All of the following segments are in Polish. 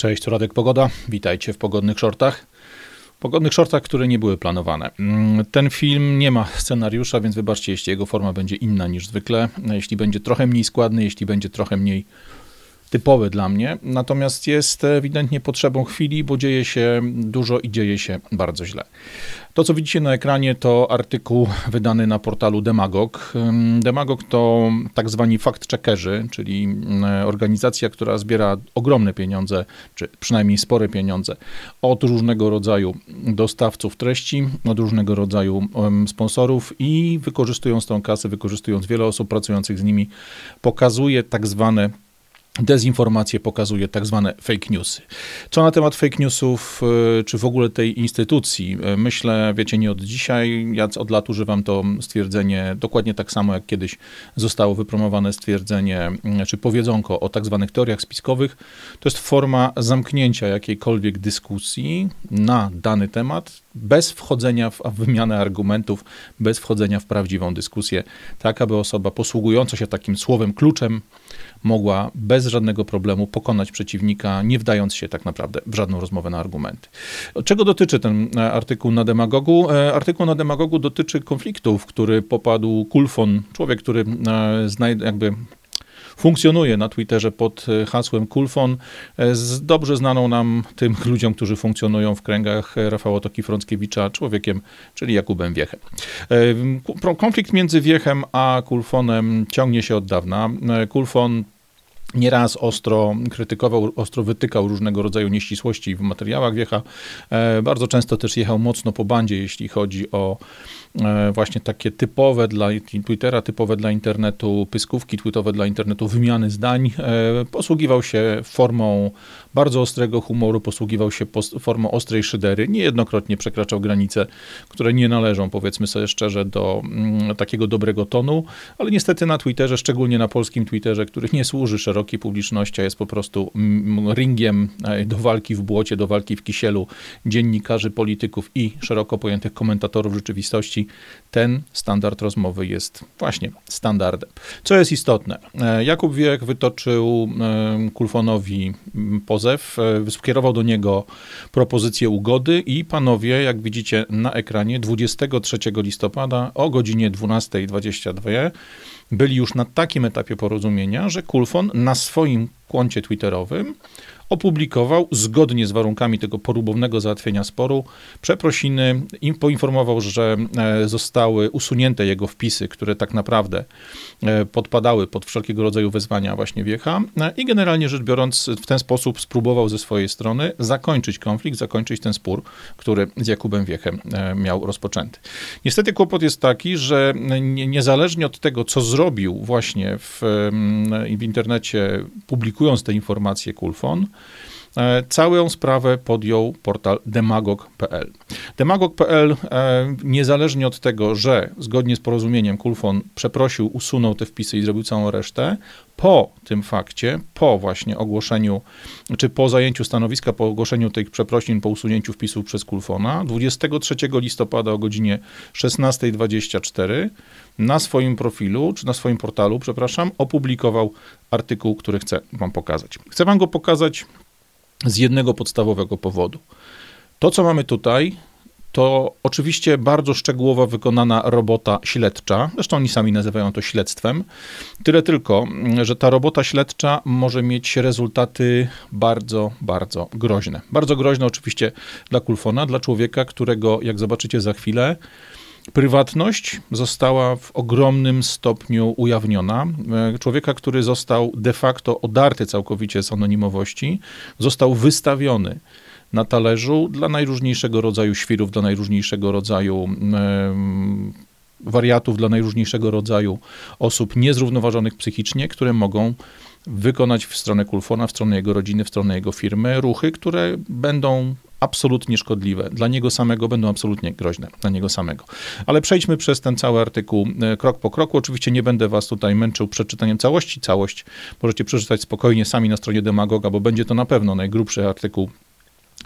Cześć, to Radek Pogoda. Witajcie w pogodnych shortach. Pogodnych shortach, które nie były planowane. Mm, ten film nie ma scenariusza, więc wybaczcie, jeśli jego forma będzie inna niż zwykle. Jeśli będzie trochę mniej składny, jeśli będzie trochę mniej typowy dla mnie, natomiast jest ewidentnie potrzebą chwili, bo dzieje się dużo i dzieje się bardzo źle. To, co widzicie na ekranie, to artykuł wydany na portalu Demagog. Demagog to tak zwani fact-checkerzy, czyli organizacja, która zbiera ogromne pieniądze, czy przynajmniej spore pieniądze od różnego rodzaju dostawców treści, od różnego rodzaju sponsorów i wykorzystując tą kasę, wykorzystując wiele osób pracujących z nimi, pokazuje tak zwane dezinformację pokazuje tak zwane fake newsy. Co na temat fake newsów, e, czy w ogóle tej instytucji? E, myślę, wiecie, nie od dzisiaj, ja od lat używam to stwierdzenie dokładnie tak samo, jak kiedyś zostało wypromowane stwierdzenie, czy powiedzonko o tak zwanych teoriach spiskowych. To jest forma zamknięcia jakiejkolwiek dyskusji na dany temat, bez wchodzenia w wymianę argumentów, bez wchodzenia w prawdziwą dyskusję, tak aby osoba posługująca się takim słowem kluczem mogła bez żadnego problemu pokonać przeciwnika, nie wdając się tak naprawdę w żadną rozmowę na argumenty. Czego dotyczy ten e, artykuł na demagogu? E, artykuł na demagogu dotyczy konfliktu, w który popadł Kulfon, człowiek, który e, jakby funkcjonuje na Twitterze pod e, hasłem Kulfon, e, z dobrze znaną nam tym ludziom, którzy funkcjonują w kręgach Rafała Toki-Frąckiewicza człowiekiem, czyli Jakubem Wiechem. E, konflikt między Wiechem a Kulfonem ciągnie się od dawna. Kulfon Nieraz ostro krytykował, ostro wytykał różnego rodzaju nieścisłości w materiałach Wiecha. Bardzo często też jechał mocno po bandzie, jeśli chodzi o E, właśnie takie typowe dla Twittera, typowe dla internetu pyskówki tweetowe dla internetu, wymiany zdań. E, posługiwał się formą bardzo ostrego humoru, posługiwał się formą ostrej szydery. Niejednokrotnie przekraczał granice, które nie należą, powiedzmy sobie szczerze, do mm, takiego dobrego tonu, ale niestety na Twitterze, szczególnie na polskim Twitterze, który nie służy szerokiej publiczności, a jest po prostu mm, ringiem e, do walki w błocie, do walki w kisielu dziennikarzy, polityków i szeroko pojętych komentatorów rzeczywistości, ten standard rozmowy jest właśnie standardem. Co jest istotne? E, Jakub Wiek wytoczył Kulfonowi pozew, e, skierował do niego propozycję ugody i panowie, jak widzicie na ekranie, 23 listopada o godzinie 12.22 byli już na takim etapie porozumienia, że Kulfon na swoim koncie twitterowym opublikował zgodnie z warunkami tego porubownego załatwienia sporu przeprosiny, i poinformował, że e, zostały usunięte jego wpisy, które tak naprawdę e, podpadały pod wszelkiego rodzaju wezwania właśnie Wiecha e, i generalnie rzecz biorąc w ten sposób spróbował ze swojej strony zakończyć konflikt, zakończyć ten spór, który z Jakubem Wiechem miał rozpoczęty. Niestety kłopot jest taki, że niezależnie od tego, co zrobił właśnie w, w internecie, publikując te informacje Kulfon, całą sprawę podjął portal demagog.pl. Demagog.pl, e, niezależnie od tego, że zgodnie z porozumieniem Kulfon przeprosił, usunął te wpisy i zrobił całą resztę, po tym fakcie, po właśnie ogłoszeniu, czy po zajęciu stanowiska, po ogłoszeniu tych przeprosin, po usunięciu wpisów przez Kulfona, 23 listopada o godzinie 16.24 na swoim profilu, czy na swoim portalu, przepraszam, opublikował artykuł, który chcę wam pokazać. Chcę wam go pokazać z jednego podstawowego powodu. To, co mamy tutaj, to oczywiście bardzo szczegółowo wykonana robota śledcza. Zresztą oni sami nazywają to śledztwem. Tyle tylko, że ta robota śledcza może mieć rezultaty bardzo, bardzo groźne. Bardzo groźne oczywiście dla Kulfona, dla człowieka, którego, jak zobaczycie za chwilę, Prywatność została w ogromnym stopniu ujawniona. E, człowieka, który został de facto odarty całkowicie z anonimowości, został wystawiony na talerzu dla najróżniejszego rodzaju świrów, dla najróżniejszego rodzaju wariatów, dla najróżniejszego rodzaju osób niezrównoważonych psychicznie, które mogą wykonać w stronę Kulfona, w stronę jego rodziny, w stronę jego firmy ruchy, które będą absolutnie szkodliwe. Dla niego samego będą absolutnie groźne, dla niego samego. Ale przejdźmy przez ten cały artykuł e, krok po kroku. Oczywiście nie będę was tutaj męczył przeczytaniem całości. Całość możecie przeczytać spokojnie sami na stronie Demagoga, bo będzie to na pewno najgrubszy artykuł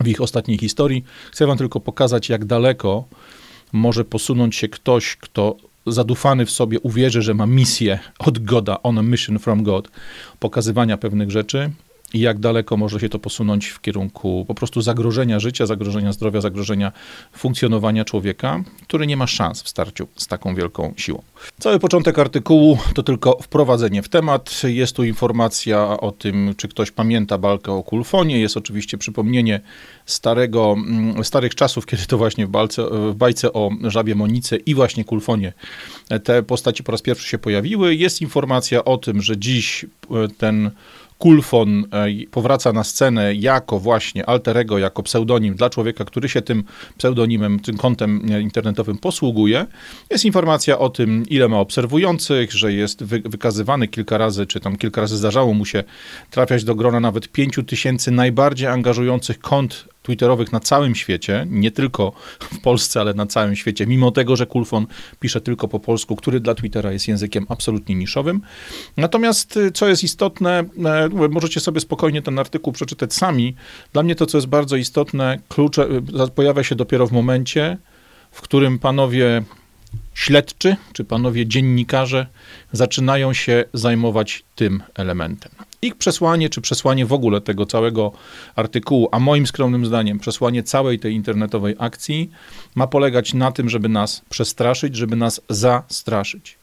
w ich ostatniej historii. Chcę wam tylko pokazać, jak daleko może posunąć się ktoś, kto zadufany w sobie uwierzy, że ma misję od Goda, on a mission from God, pokazywania pewnych rzeczy i jak daleko może się to posunąć w kierunku po prostu zagrożenia życia, zagrożenia zdrowia, zagrożenia funkcjonowania człowieka, który nie ma szans w starciu z taką wielką siłą. Cały początek artykułu to tylko wprowadzenie w temat. Jest tu informacja o tym, czy ktoś pamięta walkę o kulfonie. Jest oczywiście przypomnienie starego, mm, starych czasów, kiedy to właśnie w, balce, w bajce o żabie Monice i właśnie kulfonie te postaci po raz pierwszy się pojawiły. Jest informacja o tym, że dziś e, ten Kulfon e, powraca na scenę jako właśnie alterego, jako pseudonim dla człowieka, który się tym pseudonimem, tym kontem e, internetowym posługuje. Jest informacja o tym, ile ma obserwujących, że jest wykazywany kilka razy, czy tam kilka razy zdarzało mu się trafiać do grona nawet pięciu tysięcy najbardziej angażujących kont twitterowych na całym świecie, nie tylko w Polsce, ale na całym świecie, mimo tego, że Kulfon pisze tylko po polsku, który dla Twittera jest językiem absolutnie niszowym. Natomiast, y, co jest istotne, e, możecie sobie spokojnie ten artykuł przeczytać sami. Dla mnie to, co jest bardzo istotne, klucze y, pojawia się dopiero w momencie, w którym panowie śledczy, czy panowie dziennikarze zaczynają się zajmować tym elementem. Ich przesłanie, czy przesłanie w ogóle tego całego artykułu, a moim skromnym zdaniem przesłanie całej tej internetowej akcji ma polegać na tym, żeby nas przestraszyć, żeby nas zastraszyć.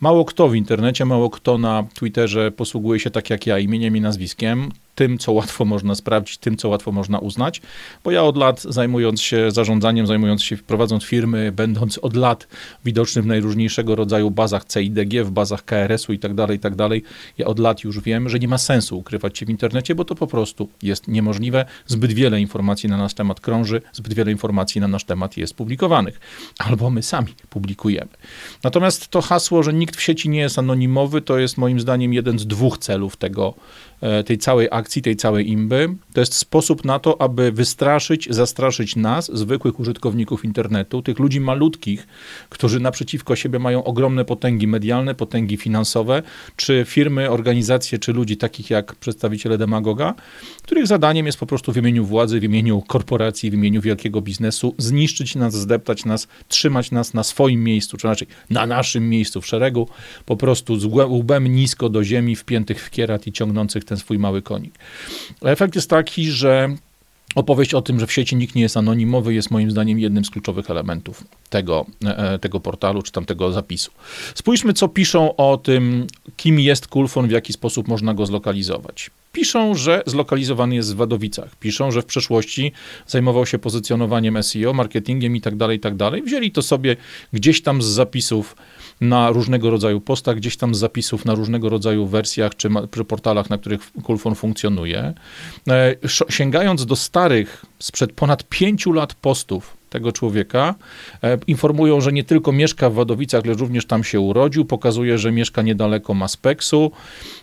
Mało kto w internecie, mało kto na Twitterze posługuje się tak jak ja imieniem i nazwiskiem tym, co łatwo można sprawdzić, tym, co łatwo można uznać, bo ja od lat zajmując się zarządzaniem, zajmując się, prowadząc firmy, będąc od lat widoczny w najróżniejszego rodzaju bazach CIDG, w bazach KRS-u i tak dalej, i tak dalej, ja od lat już wiem, że nie ma sensu ukrywać się w internecie, bo to po prostu jest niemożliwe. Zbyt wiele informacji na nasz temat krąży, zbyt wiele informacji na nasz temat jest publikowanych, albo my sami publikujemy. Natomiast to hasło, że nikt w sieci nie jest anonimowy, to jest moim zdaniem jeden z dwóch celów tego, tej całej akcji, tej całej imby. To jest sposób na to, aby wystraszyć, zastraszyć nas, zwykłych użytkowników internetu, tych ludzi malutkich, którzy naprzeciwko siebie mają ogromne potęgi medialne, potęgi finansowe, czy firmy, organizacje, czy ludzi takich jak przedstawiciele demagoga, których zadaniem jest po prostu w imieniu władzy, w imieniu korporacji, w imieniu wielkiego biznesu zniszczyć nas, zdeptać nas, trzymać nas na swoim miejscu, czy raczej na naszym miejscu w szeregu, po prostu z łbem nisko do ziemi, wpiętych w kierat i ciągnących ten swój mały konik. Efekt jest taki, że Opowieść o tym, że w sieci nikt nie jest anonimowy, jest moim zdaniem jednym z kluczowych elementów tego, e, tego portalu czy tamtego zapisu. Spójrzmy, co piszą o tym, kim jest Kulfon, w jaki sposób można go zlokalizować. Piszą, że zlokalizowany jest w Wadowicach. Piszą, że w przeszłości zajmował się pozycjonowaniem SEO, marketingiem i tak dalej, i tak. Wzięli to sobie gdzieś tam z zapisów na różnego rodzaju postach, gdzieś tam z zapisów na różnego rodzaju wersjach czy portalach, na których Kulfon funkcjonuje. E, sięgając do starych, sprzed ponad pięciu lat postów tego człowieka. E, informują, że nie tylko mieszka w Wadowicach, lecz również tam się urodził. Pokazuje, że mieszka niedaleko Maspeksu.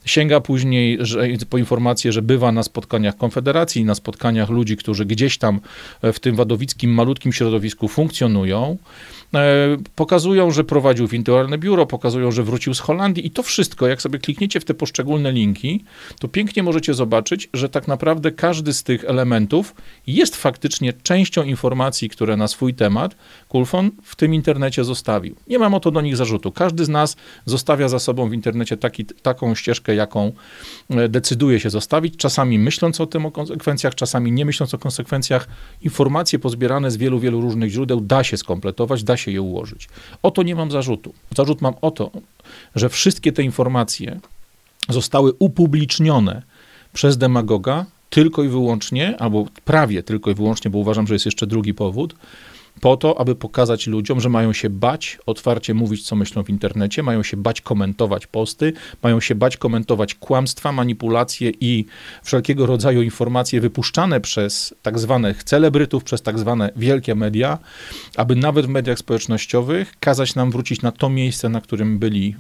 Sięga później że, po informację, że bywa na spotkaniach Konfederacji, na spotkaniach ludzi, którzy gdzieś tam w tym wadowickim, malutkim środowisku funkcjonują. E, pokazują, że prowadził wirtualne biuro, pokazują, że wrócił z Holandii i to wszystko, jak sobie klikniecie w te poszczególne linki, to pięknie możecie zobaczyć, że tak naprawdę każdy z tych elementów jest faktycznie częścią informacji, które na swój temat Kulfon w tym internecie zostawił. Nie mam o to do nich zarzutu. Każdy z nas zostawia za sobą w internecie taki, taką ścieżkę, jaką e, decyduje się zostawić, czasami myśląc o tym, o konsekwencjach, czasami nie myśląc o konsekwencjach. Informacje pozbierane z wielu, wielu różnych źródeł da się skompletować, da się je ułożyć. O to nie mam zarzutu. Zarzut mam o to, że wszystkie te informacje zostały upublicznione przez demagoga tylko i wyłącznie, albo prawie tylko i wyłącznie, bo uważam, że jest jeszcze drugi powód, po to, aby pokazać ludziom, że mają się bać otwarcie mówić, co myślą w internecie, mają się bać komentować posty, mają się bać komentować kłamstwa, manipulacje i wszelkiego rodzaju informacje wypuszczane przez tak zwanych celebrytów, przez tak zwane wielkie media, aby nawet w mediach społecznościowych kazać nam wrócić na to miejsce, na którym byli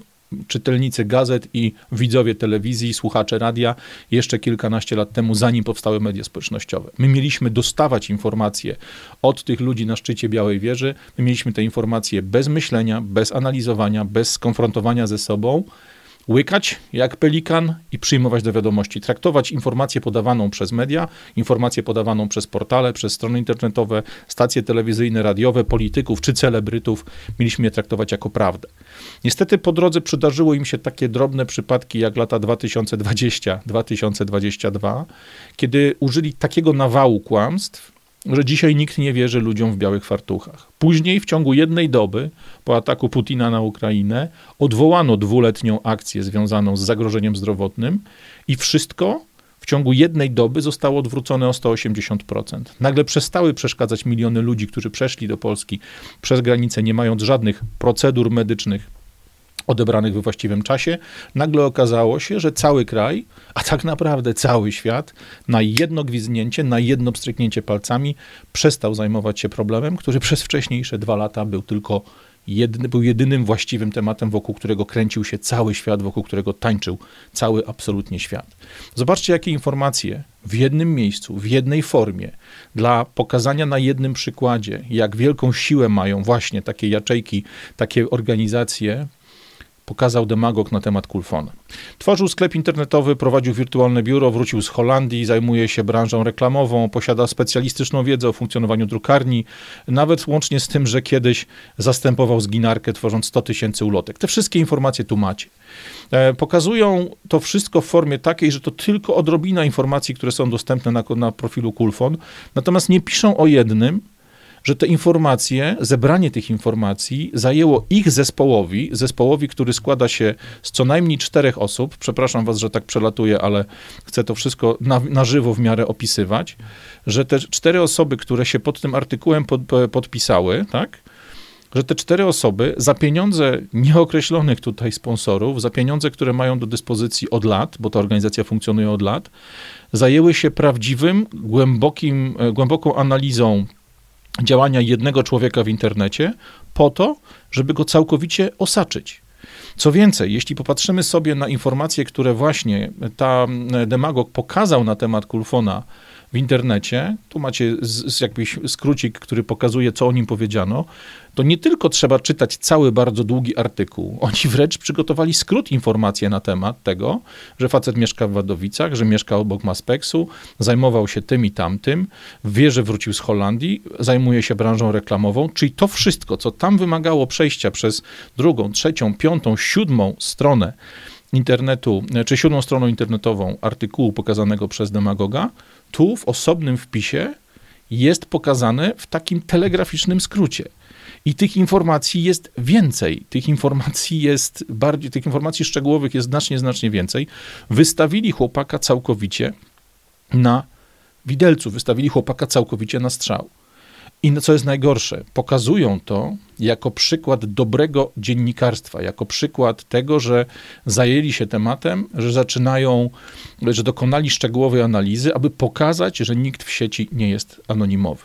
czytelnicy gazet i widzowie telewizji, słuchacze radia jeszcze kilkanaście lat temu, zanim powstały media społecznościowe. My mieliśmy dostawać informacje od tych ludzi na szczycie Białej Wieży, my mieliśmy te informacje bez myślenia, bez analizowania, bez skonfrontowania ze sobą łykać jak pelikan i przyjmować do wiadomości, traktować informację podawaną przez media, informację podawaną przez portale, przez strony internetowe, stacje telewizyjne, radiowe, polityków czy celebrytów, mieliśmy je traktować jako prawdę. Niestety po drodze przydarzyło im się takie drobne przypadki jak lata 2020-2022, kiedy użyli takiego nawału kłamstw, że dzisiaj nikt nie wierzy ludziom w białych fartuchach. Później, w ciągu jednej doby, po ataku Putina na Ukrainę, odwołano dwuletnią akcję związaną z zagrożeniem zdrowotnym i wszystko w ciągu jednej doby zostało odwrócone o 180%. Nagle przestały przeszkadzać miliony ludzi, którzy przeszli do Polski przez granicę, nie mając żadnych procedur medycznych odebranych we właściwym czasie, nagle okazało się, że cały kraj, a tak naprawdę cały świat, na jedno gwizdnięcie, na jedno pstryknięcie palcami przestał zajmować się problemem, który przez wcześniejsze dwa lata był tylko jedny, był jedynym właściwym tematem, wokół którego kręcił się cały świat, wokół którego tańczył cały absolutnie świat. Zobaczcie, jakie informacje w jednym miejscu, w jednej formie, dla pokazania na jednym przykładzie, jak wielką siłę mają właśnie takie jaczejki, takie organizacje, pokazał demagog na temat Kulfona. Tworzył sklep internetowy, prowadził wirtualne biuro, wrócił z Holandii, zajmuje się branżą reklamową, posiada specjalistyczną wiedzę o funkcjonowaniu drukarni, nawet łącznie z tym, że kiedyś zastępował zginarkę, tworząc 100 tysięcy ulotek. Te wszystkie informacje tu macie. E, pokazują to wszystko w formie takiej, że to tylko odrobina informacji, które są dostępne na, na profilu Kulfon, natomiast nie piszą o jednym, że te informacje, zebranie tych informacji zajęło ich zespołowi, zespołowi, który składa się z co najmniej czterech osób. Przepraszam was, że tak przelatuję, ale chcę to wszystko na, na żywo w miarę opisywać, że te cztery osoby, które się pod tym artykułem pod, podpisały, tak? że te cztery osoby za pieniądze nieokreślonych tutaj sponsorów, za pieniądze, które mają do dyspozycji od lat, bo ta organizacja funkcjonuje od lat, zajęły się prawdziwym, głębokim, e, głęboką analizą działania jednego człowieka w internecie po to, żeby go całkowicie osaczyć. Co więcej, jeśli popatrzymy sobie na informacje, które właśnie ta demagog pokazał na temat Kulfona w internecie, tu macie z, z jakiś skrócik, który pokazuje, co o nim powiedziano, to nie tylko trzeba czytać cały bardzo długi artykuł, oni wręcz przygotowali skrót informacji na temat tego, że facet mieszka w Wadowicach, że mieszka obok Maspeksu, zajmował się tym i tamtym, wie, że wrócił z Holandii, zajmuje się branżą reklamową, czyli to wszystko, co tam wymagało przejścia przez drugą, trzecią, piątą, siódmą stronę internetu, czy siódmą stroną internetową artykułu pokazanego przez demagoga, tu w osobnym wpisie jest pokazane w takim telegraficznym skrócie. I tych informacji jest więcej. Tych informacji jest bardziej, tych informacji szczegółowych jest znacznie, znacznie więcej. Wystawili chłopaka całkowicie na widelcu, wystawili chłopaka całkowicie na strzał. I co jest najgorsze, pokazują to jako przykład dobrego dziennikarstwa, jako przykład tego, że zajęli się tematem, że zaczynają, że dokonali szczegółowej analizy, aby pokazać, że nikt w sieci nie jest anonimowy.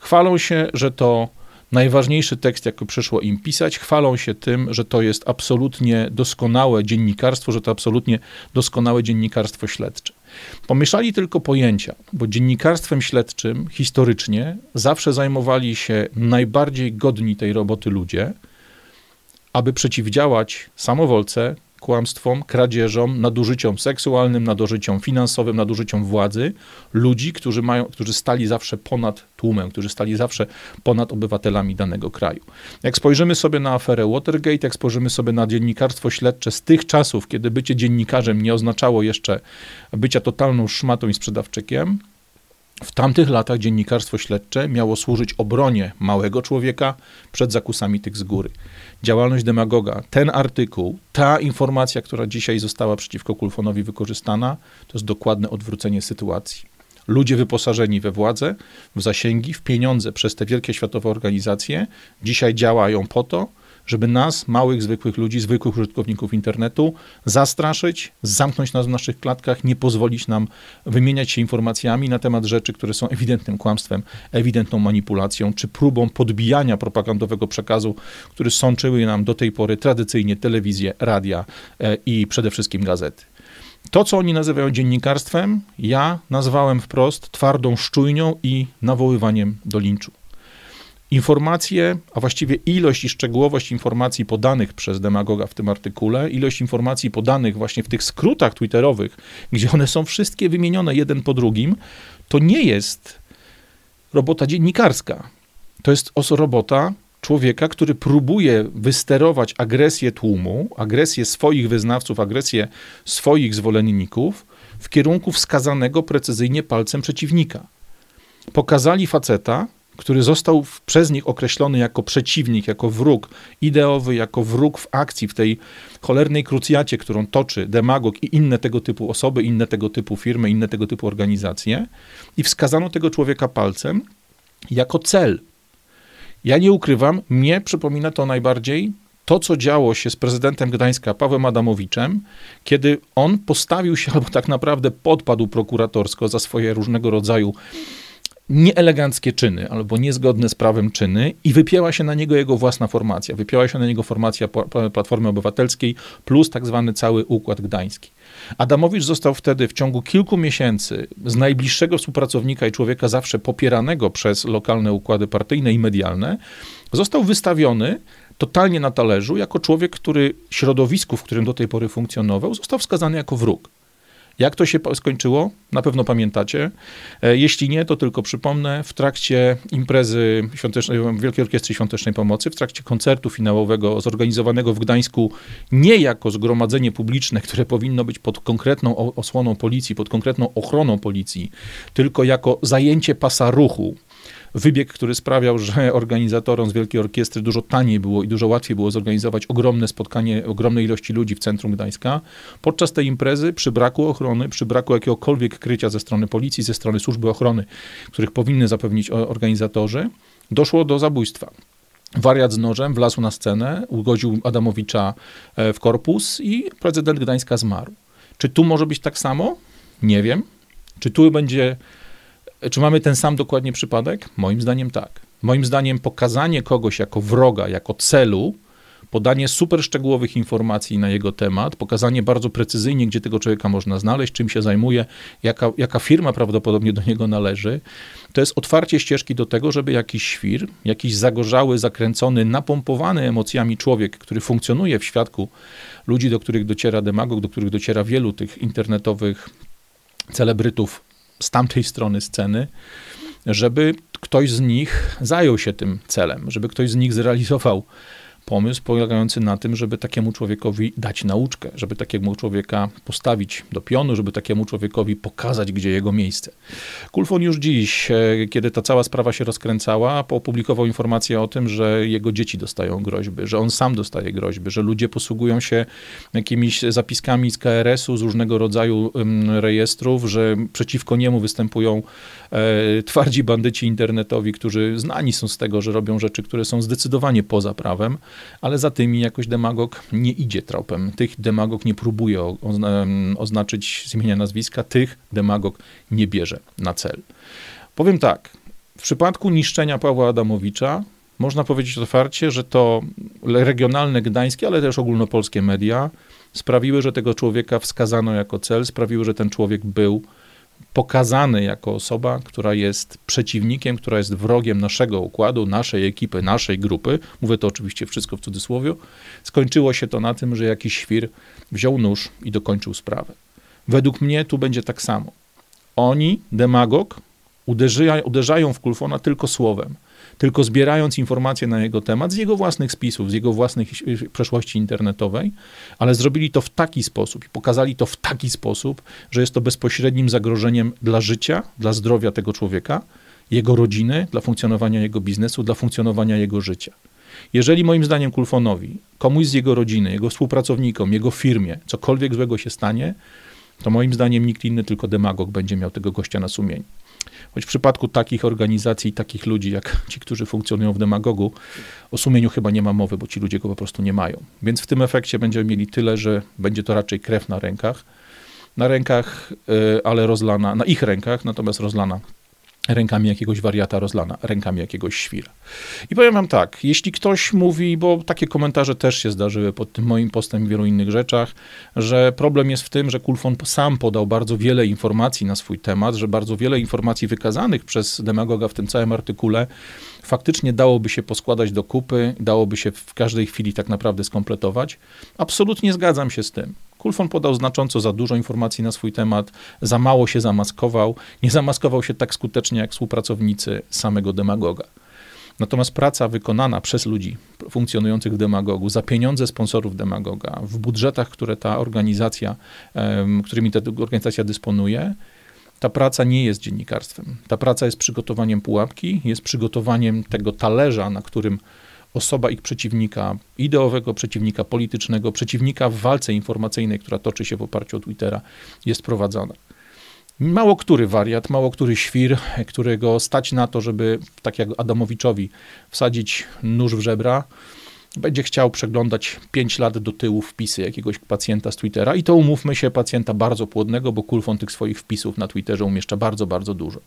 Chwalą się, że to najważniejszy tekst, jaki przyszło im pisać, chwalą się tym, że to jest absolutnie doskonałe dziennikarstwo, że to absolutnie doskonałe dziennikarstwo śledcze. Pomieszali tylko pojęcia, bo dziennikarstwem śledczym historycznie zawsze zajmowali się najbardziej godni tej roboty ludzie, aby przeciwdziałać samowolce, kłamstwom, kradzieżom, nadużyciom seksualnym, nadużyciom finansowym, nadużyciom władzy ludzi, którzy, mają, którzy stali zawsze ponad tłumem, którzy stali zawsze ponad obywatelami danego kraju. Jak spojrzymy sobie na aferę Watergate, jak spojrzymy sobie na dziennikarstwo śledcze z tych czasów, kiedy bycie dziennikarzem nie oznaczało jeszcze bycia totalną szmatą i sprzedawczykiem, w tamtych latach dziennikarstwo śledcze miało służyć obronie małego człowieka przed zakusami tych z góry. Działalność demagoga, ten artykuł, ta informacja, która dzisiaj została przeciwko Kulfonowi wykorzystana, to jest dokładne odwrócenie sytuacji. Ludzie wyposażeni we władzę, w zasięgi, w pieniądze przez te wielkie światowe organizacje, dzisiaj działają po to, żeby nas, małych, zwykłych ludzi, zwykłych użytkowników internetu, zastraszyć, zamknąć nas w naszych klatkach, nie pozwolić nam wymieniać się informacjami na temat rzeczy, które są ewidentnym kłamstwem, ewidentną manipulacją, czy próbą podbijania propagandowego przekazu, który sączyły nam do tej pory tradycyjnie telewizję, radia e, i przede wszystkim gazety. To, co oni nazywają dziennikarstwem, ja nazwałem wprost twardą szczujnią i nawoływaniem do linczu. Informacje, a właściwie ilość i szczegółowość informacji podanych przez demagoga w tym artykule, ilość informacji podanych właśnie w tych skrótach twitterowych, gdzie one są wszystkie wymienione jeden po drugim, to nie jest robota dziennikarska. To jest robota człowieka, który próbuje wysterować agresję tłumu, agresję swoich wyznawców, agresję swoich zwolenników w kierunku wskazanego precyzyjnie palcem przeciwnika. Pokazali faceta, który został przez nich określony jako przeciwnik, jako wróg ideowy, jako wróg w akcji, w tej cholernej krucjacie, którą toczy demagog i inne tego typu osoby, inne tego typu firmy, inne tego typu organizacje. I wskazano tego człowieka palcem jako cel. Ja nie ukrywam, mnie przypomina to najbardziej to, co działo się z prezydentem Gdańska, Pawłem Adamowiczem, kiedy on postawił się, albo tak naprawdę podpadł prokuratorsko za swoje różnego rodzaju nieeleganckie czyny albo niezgodne z prawem czyny i wypięła się na niego jego własna formacja. Wypięła się na niego formacja Platformy Obywatelskiej plus tak zwany cały Układ Gdański. Adamowicz został wtedy w ciągu kilku miesięcy z najbliższego współpracownika i człowieka zawsze popieranego przez lokalne układy partyjne i medialne, został wystawiony totalnie na talerzu jako człowiek, który środowisku, w którym do tej pory funkcjonował, został wskazany jako wróg. Jak to się skończyło? Na pewno pamiętacie. E, jeśli nie, to tylko przypomnę. W trakcie imprezy Wielkiej Orkiestry Świątecznej Pomocy, w trakcie koncertu finałowego zorganizowanego w Gdańsku nie jako zgromadzenie publiczne, które powinno być pod konkretną osłoną policji, pod konkretną ochroną policji, tylko jako zajęcie pasa ruchu wybieg, który sprawiał, że organizatorom z Wielkiej Orkiestry dużo taniej było i dużo łatwiej było zorganizować ogromne spotkanie ogromnej ilości ludzi w centrum Gdańska. Podczas tej imprezy przy braku ochrony, przy braku jakiegokolwiek krycia ze strony policji, ze strony służby ochrony, których powinny zapewnić organizatorzy, doszło do zabójstwa. Wariat z nożem wlazł na scenę, ugodził Adamowicza e, w korpus i prezydent Gdańska zmarł. Czy tu może być tak samo? Nie wiem. Czy tu będzie czy mamy ten sam dokładnie przypadek? Moim zdaniem tak. Moim zdaniem pokazanie kogoś jako wroga, jako celu, podanie super szczegółowych informacji na jego temat, pokazanie bardzo precyzyjnie, gdzie tego człowieka można znaleźć, czym się zajmuje, jaka, jaka firma prawdopodobnie do niego należy, to jest otwarcie ścieżki do tego, żeby jakiś świr, jakiś zagorzały, zakręcony, napompowany emocjami człowiek, który funkcjonuje w świadku ludzi, do których dociera demagog, do których dociera wielu tych internetowych celebrytów z tamtej strony sceny, żeby ktoś z nich zajął się tym celem, żeby ktoś z nich zrealizował pomysł polegający na tym, żeby takiemu człowiekowi dać nauczkę, żeby takiemu człowieka postawić do pionu, żeby takiemu człowiekowi pokazać, gdzie jego miejsce. Kulfon już dziś, e, kiedy ta cała sprawa się rozkręcała, opublikował informację o tym, że jego dzieci dostają groźby, że on sam dostaje groźby, że ludzie posługują się jakimiś zapiskami z KRS-u, z różnego rodzaju rejestrów, że przeciwko niemu występują e, twardzi bandyci internetowi, którzy znani są z tego, że robią rzeczy, które są zdecydowanie poza prawem ale za tymi jakoś demagog nie idzie tropem. Tych demagog nie próbuje oznaczyć z imienia nazwiska, tych demagog nie bierze na cel. Powiem tak, w przypadku niszczenia Pawła Adamowicza można powiedzieć otwarcie, że to regionalne gdańskie, ale też ogólnopolskie media sprawiły, że tego człowieka wskazano jako cel, sprawiły, że ten człowiek był pokazany jako osoba, która jest przeciwnikiem, która jest wrogiem naszego układu, naszej ekipy, naszej grupy. Mówię to oczywiście wszystko w cudzysłowie. Skończyło się to na tym, że jakiś świr wziął nóż i dokończył sprawę. Według mnie tu będzie tak samo. Oni, demagog, uderzają, uderzają w Kulfona tylko słowem tylko zbierając informacje na jego temat z jego własnych spisów, z jego własnej przeszłości internetowej, ale zrobili to w taki sposób i pokazali to w taki sposób, że jest to bezpośrednim zagrożeniem dla życia, dla zdrowia tego człowieka, jego rodziny, dla funkcjonowania jego biznesu, dla funkcjonowania jego życia. Jeżeli moim zdaniem Kulfonowi, komuś z jego rodziny, jego współpracownikom, jego firmie, cokolwiek złego się stanie, to moim zdaniem nikt inny, tylko demagog będzie miał tego gościa na sumieniu. Choć w przypadku takich organizacji, takich ludzi, jak ci, którzy funkcjonują w demagogu, o sumieniu chyba nie ma mowy, bo ci ludzie go po prostu nie mają. Więc w tym efekcie będziemy mieli tyle, że będzie to raczej krew na rękach. Na rękach, y, ale rozlana, na ich rękach, natomiast rozlana rękami jakiegoś wariata rozlana, rękami jakiegoś świra. I powiem wam tak, jeśli ktoś mówi, bo takie komentarze też się zdarzyły pod tym moim postem i wielu innych rzeczach, że problem jest w tym, że Kulfon sam podał bardzo wiele informacji na swój temat, że bardzo wiele informacji wykazanych przez demagoga w tym całym artykule faktycznie dałoby się poskładać do kupy, dałoby się w każdej chwili tak naprawdę skompletować. Absolutnie zgadzam się z tym. Kulfon podał znacząco za dużo informacji na swój temat, za mało się zamaskował, nie zamaskował się tak skutecznie jak współpracownicy samego demagoga. Natomiast praca wykonana przez ludzi funkcjonujących w demagogu, za pieniądze sponsorów demagoga, w budżetach, które ta organizacja, którymi ta organizacja dysponuje, ta praca nie jest dziennikarstwem. Ta praca jest przygotowaniem pułapki, jest przygotowaniem tego talerza, na którym osoba ich przeciwnika, ideowego przeciwnika politycznego, przeciwnika w walce informacyjnej, która toczy się w oparciu o Twittera, jest prowadzona. Mało który wariat, mało który świr, którego stać na to, żeby, tak jak Adamowiczowi, wsadzić nóż w żebra, będzie chciał przeglądać 5 lat do tyłu wpisy jakiegoś pacjenta z Twittera i to umówmy się, pacjenta bardzo płodnego, bo Kulfon tych swoich wpisów na Twitterze umieszcza bardzo, bardzo dużo.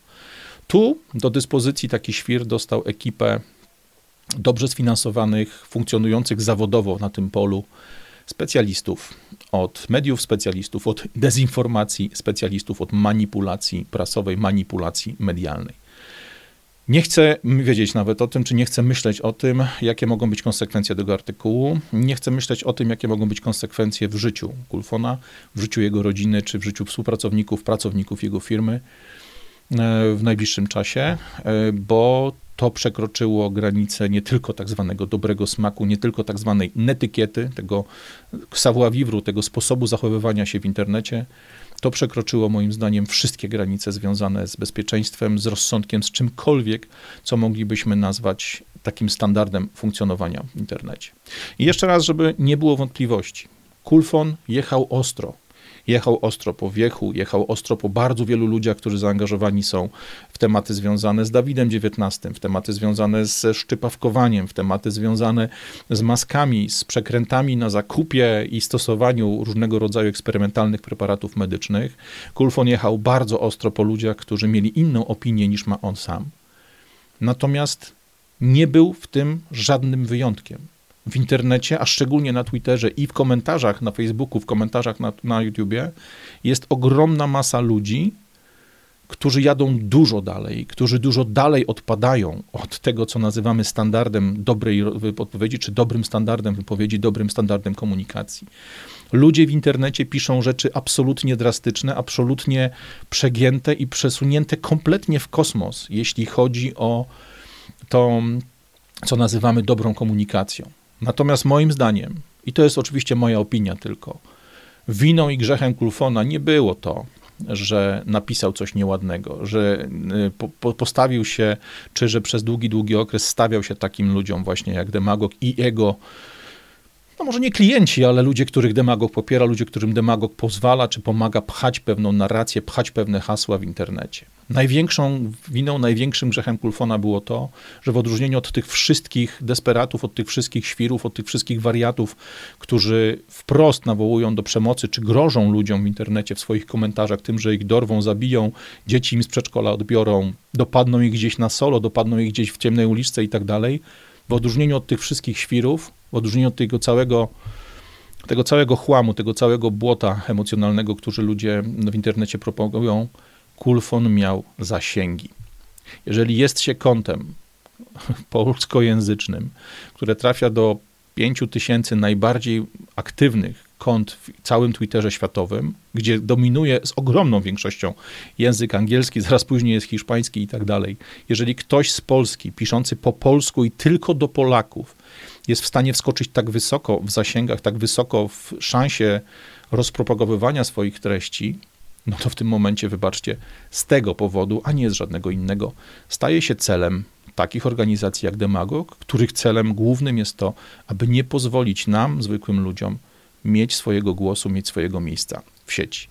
Tu do dyspozycji taki świr dostał ekipę dobrze sfinansowanych, funkcjonujących zawodowo na tym polu specjalistów, od mediów specjalistów, od dezinformacji specjalistów, od manipulacji prasowej, manipulacji medialnej. Nie chcę wiedzieć nawet o tym, czy nie chcę myśleć o tym, jakie mogą być konsekwencje tego artykułu. Nie chcę myśleć o tym, jakie mogą być konsekwencje w życiu Kulfona, w życiu jego rodziny, czy w życiu współpracowników, pracowników jego firmy e, w najbliższym czasie, e, bo to przekroczyło granicę nie tylko tak zwanego dobrego smaku, nie tylko tak zwanej netykiety, tego savoir-vivre, tego sposobu zachowywania się w internecie. To przekroczyło moim zdaniem wszystkie granice związane z bezpieczeństwem, z rozsądkiem, z czymkolwiek, co moglibyśmy nazwać takim standardem funkcjonowania w internecie. I jeszcze raz, żeby nie było wątpliwości. Kulfon jechał ostro jechał ostro po wiechu, jechał ostro po bardzo wielu ludziach, którzy zaangażowani są w tematy związane z Dawidem XIX, w tematy związane ze szczypawkowaniem, w tematy związane z maskami, z przekrętami na zakupie i stosowaniu różnego rodzaju eksperymentalnych preparatów medycznych. Kulfon jechał bardzo ostro po ludziach, którzy mieli inną opinię niż ma on sam. Natomiast nie był w tym żadnym wyjątkiem w internecie, a szczególnie na Twitterze i w komentarzach na Facebooku, w komentarzach na, na YouTubie, jest ogromna masa ludzi, którzy jadą dużo dalej, którzy dużo dalej odpadają od tego, co nazywamy standardem dobrej odpowiedzi, czy dobrym standardem wypowiedzi, dobrym standardem komunikacji. Ludzie w internecie piszą rzeczy absolutnie drastyczne, absolutnie przegięte i przesunięte kompletnie w kosmos, jeśli chodzi o to, co nazywamy dobrą komunikacją. Natomiast moim zdaniem, i to jest oczywiście moja opinia tylko, winą i grzechem Kulfona nie było to, że napisał coś nieładnego, że y, po, postawił się, czy że przez długi, długi okres stawiał się takim ludziom właśnie jak demagog i jego no może nie klienci, ale ludzie, których demagog popiera, ludzie, którym demagog pozwala czy pomaga pchać pewną narrację, pchać pewne hasła w internecie. Największą winą, największym grzechem Kulfona było to, że w odróżnieniu od tych wszystkich desperatów, od tych wszystkich świrów, od tych wszystkich wariatów, którzy wprost nawołują do przemocy, czy grożą ludziom w internecie w swoich komentarzach tym, że ich dorwą, zabiją, dzieci im z przedszkola odbiorą, dopadną ich gdzieś na solo, dopadną ich gdzieś w ciemnej uliczce i tak dalej, w odróżnieniu od tych wszystkich świrów, w odróżnieniu od tego całego, tego całego chłamu, tego całego błota emocjonalnego, który ludzie w internecie propagują, Kulfon miał zasięgi. Jeżeli jest się kątem polskojęzycznym, które trafia do 5 tysięcy najbardziej aktywnych kont w całym Twitterze światowym, gdzie dominuje z ogromną większością język angielski, zaraz później jest hiszpański i tak dalej. Jeżeli ktoś z Polski, piszący po polsku i tylko do Polaków, jest w stanie wskoczyć tak wysoko w zasięgach, tak wysoko w szansie rozpropagowywania swoich treści, no to w tym momencie, wybaczcie, z tego powodu, a nie z żadnego innego, staje się celem takich organizacji jak Demagog, których celem głównym jest to, aby nie pozwolić nam, zwykłym ludziom, mieć swojego głosu, mieć swojego miejsca w sieci.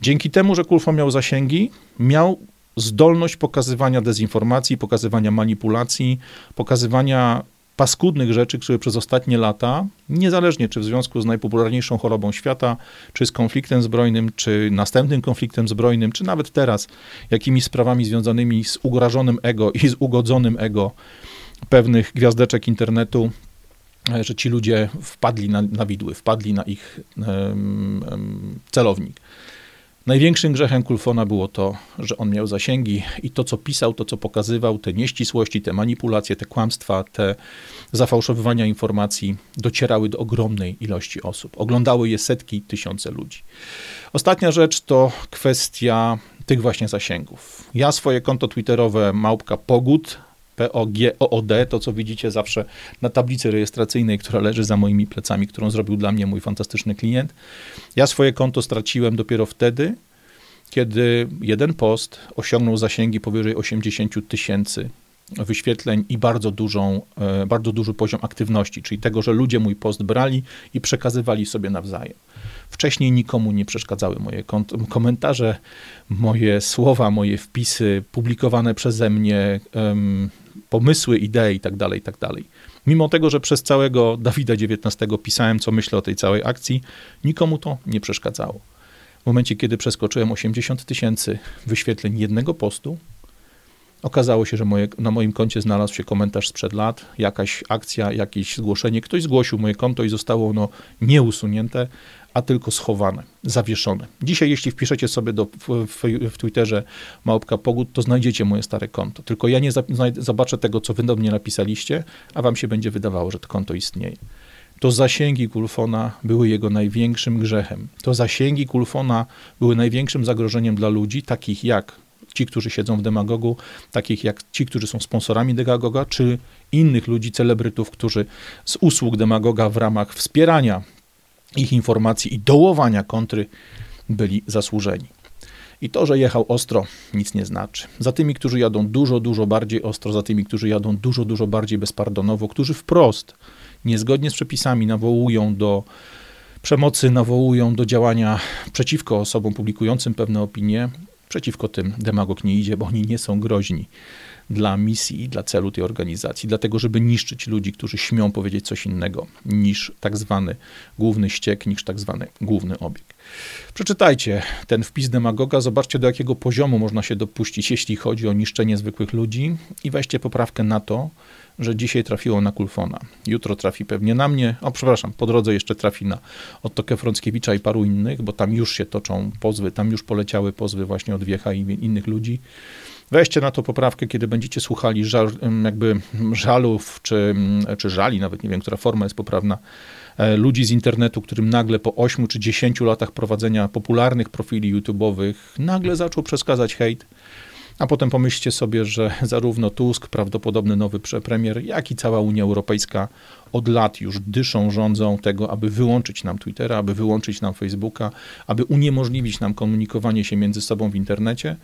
Dzięki temu, że Kulfo miał zasięgi, miał zdolność pokazywania dezinformacji, pokazywania manipulacji, pokazywania paskudnych rzeczy, które przez ostatnie lata, niezależnie czy w związku z najpopularniejszą chorobą świata, czy z konfliktem zbrojnym, czy następnym konfliktem zbrojnym, czy nawet teraz, jakimi sprawami związanymi z urażonym ego i z ugodzonym ego pewnych gwiazdeczek internetu, e, że ci ludzie wpadli na, na widły, wpadli na ich um, celownik. Największym grzechem Kulfona było to, że on miał zasięgi i to, co pisał, to, co pokazywał, te nieścisłości, te manipulacje, te kłamstwa, te zafałszowywania informacji docierały do ogromnej ilości osób. Oglądały je setki, tysiące ludzi. Ostatnia rzecz to kwestia tych właśnie zasięgów. Ja swoje konto twitterowe małpka pogód P-O-G-O-O-D, to co widzicie zawsze na tablicy rejestracyjnej, która leży za moimi plecami, którą zrobił dla mnie mój fantastyczny klient. Ja swoje konto straciłem dopiero wtedy, kiedy jeden post osiągnął zasięgi powyżej 80 tysięcy wyświetleń i bardzo, dużą, e, bardzo duży poziom aktywności, czyli tego, że ludzie mój post brali i przekazywali sobie nawzajem. Wcześniej nikomu nie przeszkadzały moje komentarze, moje słowa, moje wpisy publikowane przeze mnie, pomysły, idee itd., tak itd. Tak Mimo tego, że przez całego Dawida XIX pisałem, co myślę o tej całej akcji, nikomu to nie przeszkadzało. W momencie, kiedy przeskoczyłem 80 tysięcy wyświetleń jednego postu, okazało się, że moje, na moim koncie znalazł się komentarz sprzed lat, jakaś akcja, jakieś zgłoszenie. Ktoś zgłosił moje konto i zostało ono nieusunięte, a tylko schowane, zawieszone. Dzisiaj, jeśli wpiszecie sobie do, w, w, w Twitterze małpka pogód, to znajdziecie moje stare konto. Tylko ja nie za, zobaczę tego, co wy do mnie napisaliście, a wam się będzie wydawało, że to konto istnieje. To zasięgi Kulfona były jego największym grzechem. To zasięgi Kulfona były największym zagrożeniem dla ludzi, takich jak ci, którzy siedzą w demagogu, takich jak ci, którzy są sponsorami demagoga, czy innych ludzi, celebrytów, którzy z usług demagoga w ramach wspierania ich informacji i dołowania kontry byli zasłużeni. I to, że jechał ostro, nic nie znaczy. Za tymi, którzy jadą dużo, dużo bardziej ostro, za tymi, którzy jadą dużo, dużo bardziej bezpardonowo, którzy wprost, niezgodnie z przepisami, nawołują do przemocy, nawołują do działania przeciwko osobom publikującym pewne opinie, przeciwko tym demagog nie idzie, bo oni nie są groźni dla misji i dla celu tej organizacji, dlatego żeby niszczyć ludzi, którzy śmią powiedzieć coś innego niż tak zwany główny ściek, niż tak zwany główny obieg. Przeczytajcie ten wpis demagoga, zobaczcie do jakiego poziomu można się dopuścić, jeśli chodzi o niszczenie zwykłych ludzi i weźcie poprawkę na to, że dzisiaj trafiło na Kulfona, jutro trafi pewnie na mnie, o przepraszam, po drodze jeszcze trafi na Ottokę Frąckiewicza i paru innych, bo tam już się toczą pozwy, tam już poleciały pozwy właśnie od Wiecha i innych ludzi. Weźcie na to poprawkę, kiedy będziecie słuchali żal, jakby żalów, czy, czy żali, nawet nie wiem, która forma jest poprawna, e, ludzi z internetu, którym nagle po 8 czy 10 latach prowadzenia popularnych profili YouTube'owych nagle zaczął przeskazać hejt. A potem pomyślcie sobie, że zarówno Tusk, prawdopodobny nowy premier, jak i cała Unia Europejska od lat już dyszą, rządzą tego, aby wyłączyć nam Twittera, aby wyłączyć nam Facebooka, aby uniemożliwić nam komunikowanie się między sobą w internecie,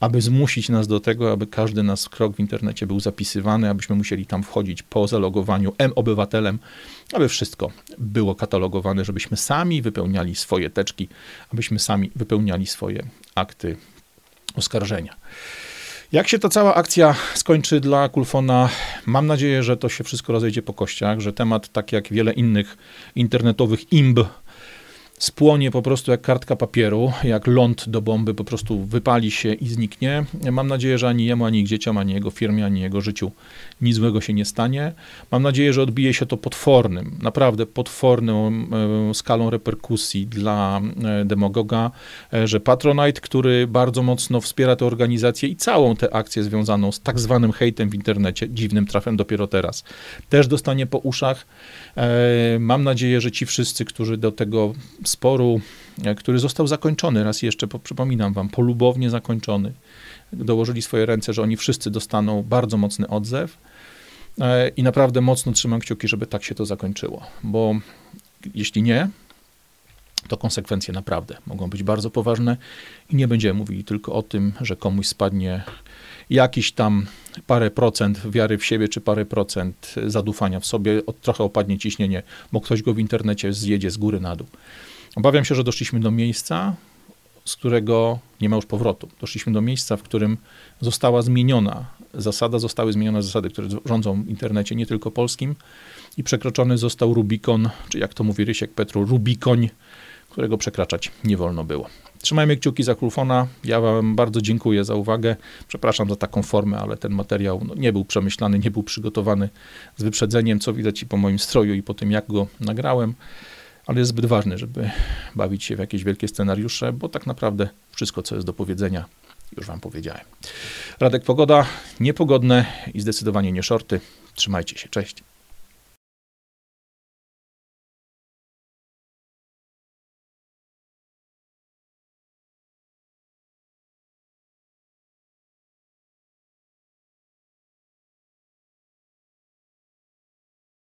aby zmusić nas do tego, aby każdy nasz krok w internecie był zapisywany, abyśmy musieli tam wchodzić po zalogowaniu M-obywatelem, aby wszystko było katalogowane, żebyśmy sami wypełniali swoje teczki, abyśmy sami wypełniali swoje akty oskarżenia. Jak się ta cała akcja skończy dla Kulfona, mam nadzieję, że to się wszystko rozejdzie po kościach, że temat, tak jak wiele innych internetowych imb, spłonie po prostu jak kartka papieru, jak ląd do bomby, po prostu wypali się i zniknie. Mam nadzieję, że ani jemu, ani dzieciom, ani jego firmie, ani jego życiu nic złego się nie stanie. Mam nadzieję, że odbije się to potwornym, naprawdę potworną e, skalą reperkusji dla e, demagoga, e, że Patronite, który bardzo mocno wspiera tę organizację i całą tę akcję związaną z tak zwanym hejtem w internecie, dziwnym trafem dopiero teraz, też dostanie po uszach. Mam nadzieję, że ci wszyscy, którzy do tego sporu, e, który został zakończony, raz jeszcze przypominam wam, polubownie zakończony, dołożyli swoje ręce, że oni wszyscy dostaną bardzo mocny odzew e, i naprawdę mocno trzymam kciuki, żeby tak się to zakończyło, bo jeśli nie, to konsekwencje naprawdę mogą być bardzo poważne i nie będziemy mówili tylko o tym, że komuś spadnie jakiś tam parę procent wiary w siebie, czy parę procent zadufania w sobie, trochę opadnie ciśnienie, bo ktoś go w internecie zjedzie z góry na dół. Obawiam się, że doszliśmy do miejsca, z którego nie ma już powrotu. Doszliśmy do miejsca, w którym została zmieniona zasada, zostały zmienione zasady, które rządzą w internecie, nie tylko polskim i przekroczony został Rubikon, czy jak to mówi Rysiek Petru, Rubikoń, którego przekraczać nie wolno było. Trzymajmy kciuki za Krufona. Ja Wam bardzo dziękuję za uwagę. Przepraszam za taką formę, ale ten materiał no, nie był przemyślany, nie był przygotowany z wyprzedzeniem, co widać i po moim stroju, i po tym, jak go nagrałem. Ale jest zbyt ważny, żeby bawić się w jakieś wielkie scenariusze, bo tak naprawdę wszystko, co jest do powiedzenia, już Wam powiedziałem. Radek Pogoda, niepogodne i zdecydowanie nie shorty. Trzymajcie się, cześć.